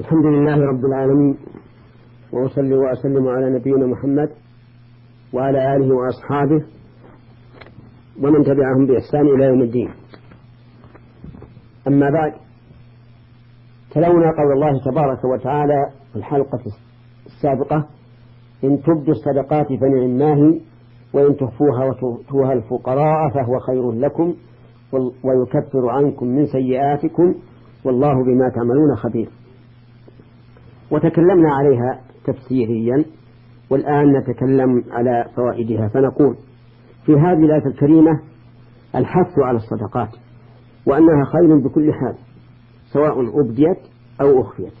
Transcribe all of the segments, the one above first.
الحمد لله رب العالمين وأصلي وأسلم على نبينا محمد وعلى آله وأصحابه ومن تبعهم بإحسان إلى يوم الدين. أما بعد تلونا قول الله تبارك وتعالى في الحلقة السابقة إن تبدوا الصدقات فنعماه وإن تخفوها وتؤتوها الفقراء فهو خير لكم ويكفر عنكم من سيئاتكم والله بما تعملون خبير. وتكلمنا عليها تفسيريا والآن نتكلم على فوائدها. فنقول في هذه الآية الكريمة الحث على الصدقات وأنها خير بكل حال سواء أبديت أو أخفيت.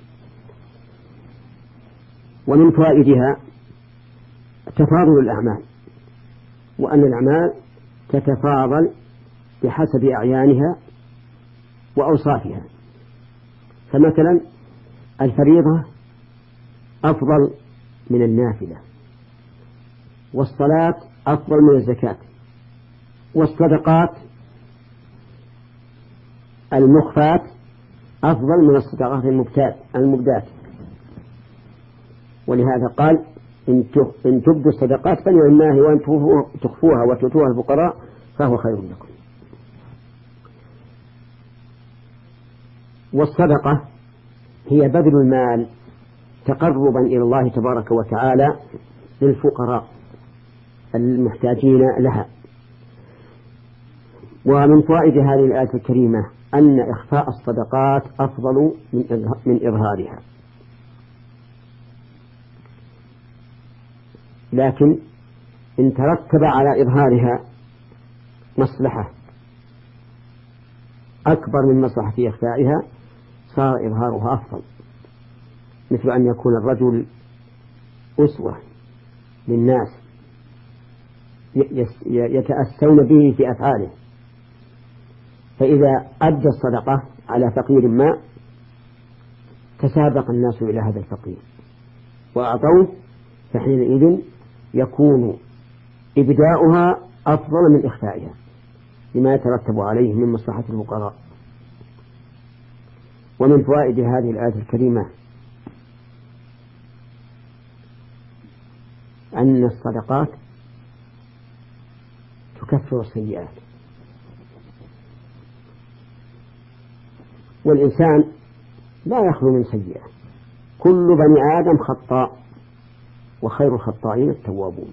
ومن فوائدها تفاضل الأعمال وأن الأعمال تتفاضل بحسب أعيانها وأوصافها. فمثلا الفريضة أفضل من النافلة والصلاة أفضل من الزكاة والصدقات المخفات أفضل من الصدقات المبدات. ولهذا قال إن تبدوا الصدقات فلله وإن تخفوها وتؤتوها الفقراء فهو خير لكم. والصدقة هي بذل المال تقربا إلى الله تبارك وتعالى للفقراء المحتاجين لها. ومن فوائد هذه الآية الكريمة أن إخفاء الصدقات أفضل من إظهارها. لكن إن ترتب على إظهارها مصلحة أكبر من مصلحة إخفائها صار إظهارها أفضل. مثل أن يكون الرجل أسوة للناس يتأسون به في أفعاله. فإذا أدى الصدقة على فقير ما تسابق الناس إلى هذا الفقير وأعطوه فحينئذ يكون إبداؤها أفضل من إخفائها لما يترتب عليه من مصلحة الفقراء. ومن فوائد هذه الآية الكريمة أن الصدقات تكفر السيئات. والإنسان لا يخلو من سيئة كل بني آدم خطاء وخير الخطائين التوابون.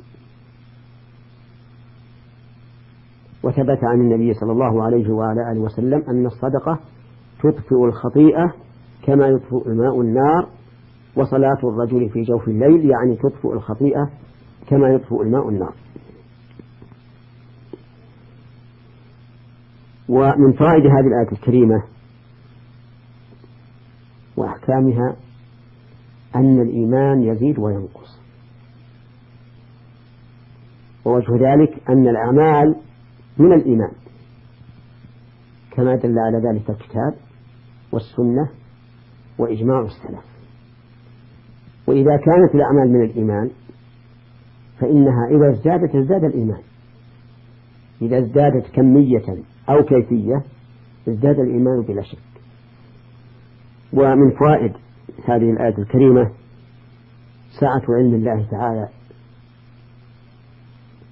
وثبت عن النبي صلى الله عليه وعلى آله وسلم أن الصدقة تطفئ الخطيئة كما يطفئ الماء النار وصلاة الرجل في جوف الليل يعني تطفئ الخطيئة كما يطفئ الماء النار. ومن فوائد هذه الآية الكريمة وأحكامها أن الإيمان يزيد وينقص. ووجه ذلك أن الأعمال من الإيمان كما دل على ذلك الكتاب والسنة وإجماع السلف. وإذا كانت الأعمال من الإيمان فإنها إذا ازدادت ازداد الإيمان. إذا ازدادت كمية أو كيفية ازداد الإيمان بلا شك. ومن فوائد هذه الآية الكريمة سعة علم الله تعالى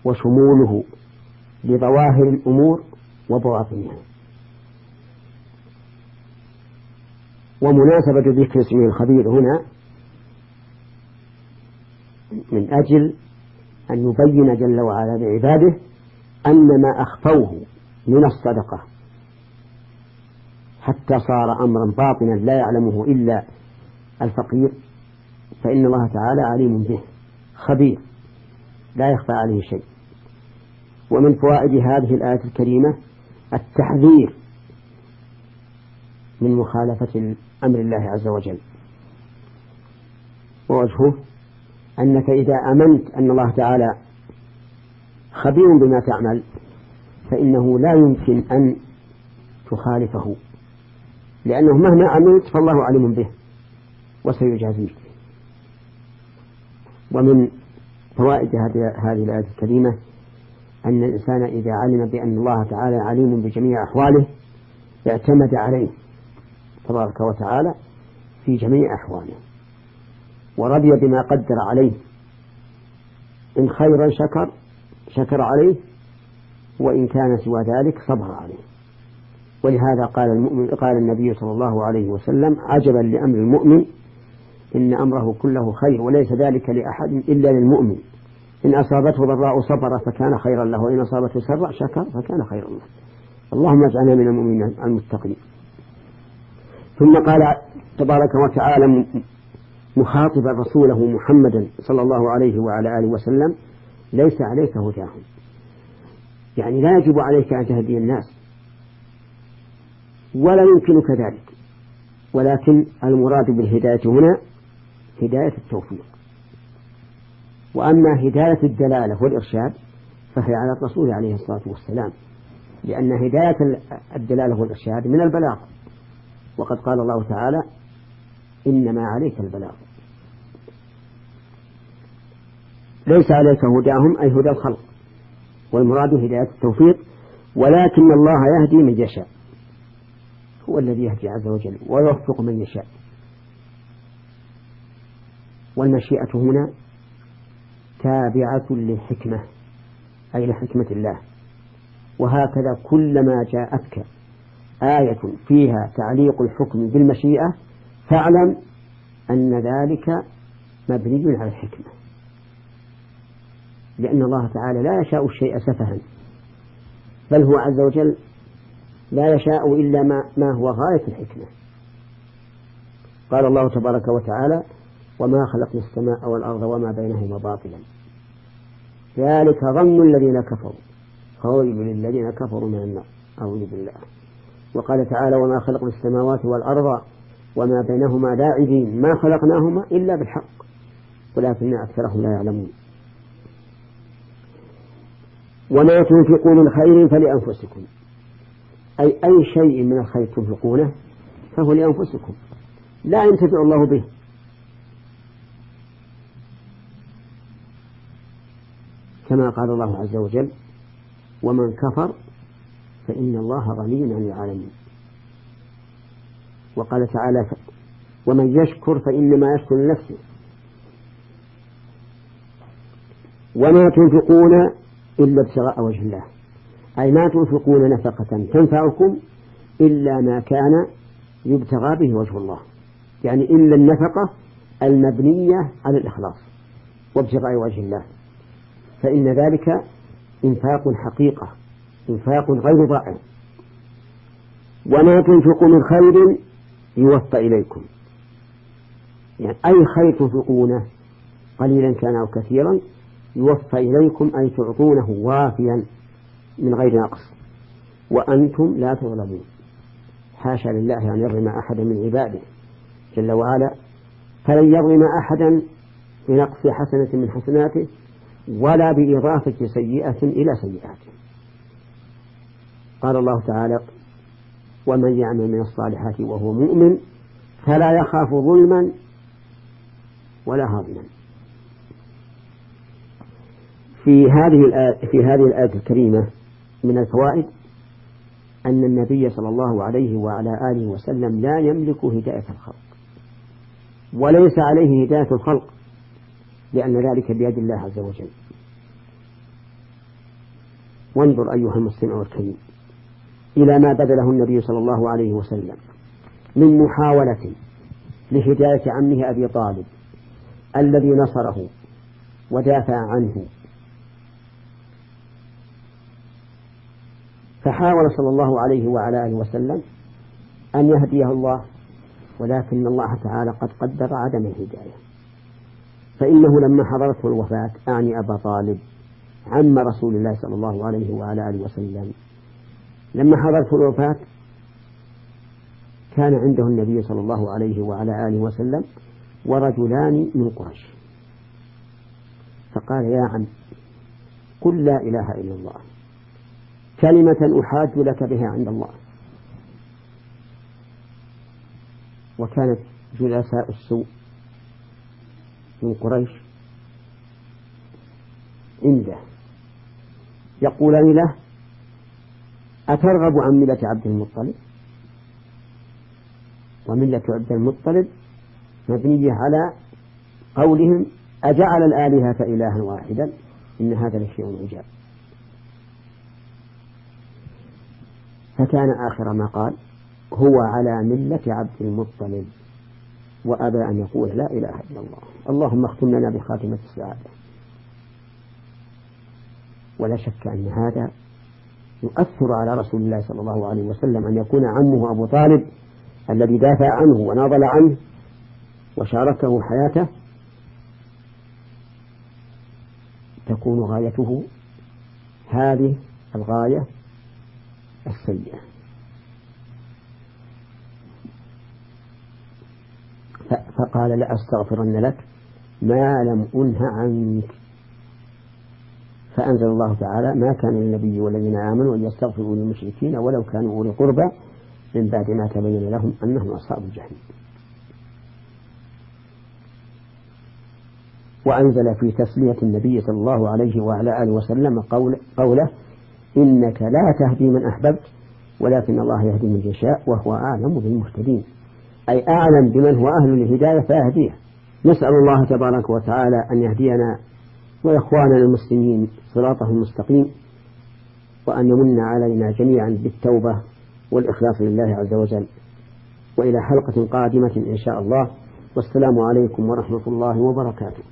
وشموله لظواهر الأمور وبواطنها ومناسبة ذكر اسمه الخبير هنا من أجل أن يبين جل وعلا لعباده أن ما أخفوه من الصدقة. حتى صار أمرا باطنا لا يعلمه إلا الفقير فإن الله تعالى عليم به خبير لا يخفى عليه شيء. ومن فوائد هذه الآية الكريمة التحذير من مخالفة أمر الله عز وجل. ووجهه أنك إذا أمنت أن الله تعالى خبير بما تعمل فإنه لا يمكن أن تخالفه. لأنه مهما عملت فالله عليم به وسيجازيك ومن فوائد هذه الآية الكريمة أن الإنسان إذا علم بأن الله تعالى عليم بجميع أحواله اعتمد عليه تبارك وتعالى في جميع أحواله. ورضي بما قدر عليه. إن خيرا شكر شكر عليه وإن كان سوى ذلك صبر عليه. ولهذا قال المؤمن قال النبي صلى الله عليه وسلم عجبا لأمر المؤمن إن أمره كله خير وليس ذلك لأحد إلا للمؤمن. إن أصابته ضراء صبر فكان خيرا له وإن أصابته سراء شكر فكان خيرا له. اللهم اجعلنا من المؤمنين المتقين. ثم قال تبارك وتعالى مخاطبا رسوله محمدا صلى الله عليه وعلى آله وسلم ليس عليك هداهم. يعني لا يجب عليك أن تهدي الناس. ولا يمكنك ذلك. ولكن المراد بالهداية هنا هداية التوفيق. وأما هداية الدلالة والإرشاد فهي على الرسول عليه الصلاة والسلام. لأن هداية الدلالة والإرشاد من البلاغ وقد قال الله تعالى إنما عليك البلاغ ليس عليك هداهم أي هدى الخلق. والمراد هداية التوفيق ولكن الله يهدي من يشاء. هو الذي يهدي عز وجل ويوفق من يشاء. والمشيئة هنا تابعة للحكمة أي لحكمة الله. وهكذا كلما جاءتك آية فيها تعليق الحكم بالمشيئة فاعلم أن ذلك مبني على الحكمة. لأن الله تعالى لا يشاء الشيء سفها بل هو عز وجل لا يشاء إلا ما, ما هو غاية الحكمة. قال الله تبارك وتعالى وما خلقنا السماء والأرض وما بينهما باطلا. ذلك ظن الذين كفروا فويل للذين كفروا من النار أعوذ بالله. وقال تعالى وما خلقنا السماوات والأرض وما بينهما لاعبين ما خلقناهما إلا بالحق ولكن أكثرهم لا يعلمون. وما تنفقوا من خير فلأنفسكم. أي أي شيء من الخير تنفقونه فهو لأنفسكم. لا ينتفع الله به. كما قال الله عز وجل ومن كفر فإن الله غني عن العالمين. وقال تعالى ومن يشكر فإنما يشكر لنفسه. وما تنفقون إلا ابتغاء وجه الله. أي ما تنفقون نفقة تنفعكم إلا ما كان يبتغى به وجه الله. يعني إلا النفقة المبنية على الإخلاص وابتغاء وجه الله. فإن ذلك إنفاق حقيقة إنفاق غير ضائع. وما تنفقوا من خير يوفى إليكم. يعني أي خير تنفقونه قليلا كان أو كثيرا يوفى إليكم أي تعطونه وافيا من غير نقص. وأنتم لا تظلمون. حاشا لله أن يظلم أحدا من عباده جل وعلا. فلن يظلم أحدا بنقص حسنة من حسناته ولا بإضافة سيئة إلى سيئاته. قال الله تعالى ومن يعمل من الصالحات وهو مؤمن فلا يخاف ظلما ولا هضما في هذه الآية في هذه الآية الكريمة من الفوائد أن النبي صلى الله عليه وعلى آله وسلم لا يملك هداية الخلق وليس عليه هداية الخلق لأن ذلك بيد الله عز وجل. وانظر أيها المستمع الكريم إلى ما بذله النبي صلى الله عليه وسلم من محاولة لهداية عمه أبي طالب الذي نصره ودافع عنه فحاول صلى الله عليه وعلى آله وسلم أن يهديه الله ولكن الله تعالى قد قدر عدم الهداية. فإنه لما حضرته الوفاة أعني أبا طالب عم رسول الله صلى الله عليه وعلى آله وسلم. لما حضرته الوفاة كان عنده النبي صلى الله عليه وعلى آله وسلم ورجلان من قريش. فقال يا عم قل لا إله إلا الله. كلمة أحاج لك بها عند الله. وكانت جلساء السوء من قريش عنده. يقولان له أترغب عن ملة عبد المطلب؟ وملة عبد المطلب مبنية على قولهم أجعل الآلهة إلها واحدا؟ إن هذا لشيء عجاب. فكان آخر ما قال هو على ملة عبد المطلب وأبى أن يقول لا إله إلا الله. اللهم اختم لنا بخاتمة السعادة. ولا شك أن هذا يؤثر على رسول الله صلى الله عليه وسلم أن يكون عمه أبو طالب الذي دافع عنه وناضل عنه وشاركه حياته تكون غايته هذه الغاية السيئة. فقال لأستغفرن لك ما لم أنه عنك. فأنزل الله تعالى ما كان للنبي والذين آمنوا أن يستغفروا للمشركين ولو كانوا أولي قربى من بعد ما تبين لهم أنهم أصحاب الجحيم. وأنزل في تسلية النبي صلى الله عليه وعلى آله وسلم قول قوله إنك لا تهدي من أحببت ولكن الله يهدي من يشاء وهو أعلم بالمهتدين. أي أعلم بمن هو أهل الهداية فيهديه نسأل الله تبارك وتعالى أن يهدينا وإخواننا المسلمين صراطه المستقيم وأن يمن علينا جميعا بالتوبة والإخلاص لله عز وجل. وإلى حلقة قادمة إن شاء الله. والسلام عليكم ورحمة الله وبركاته.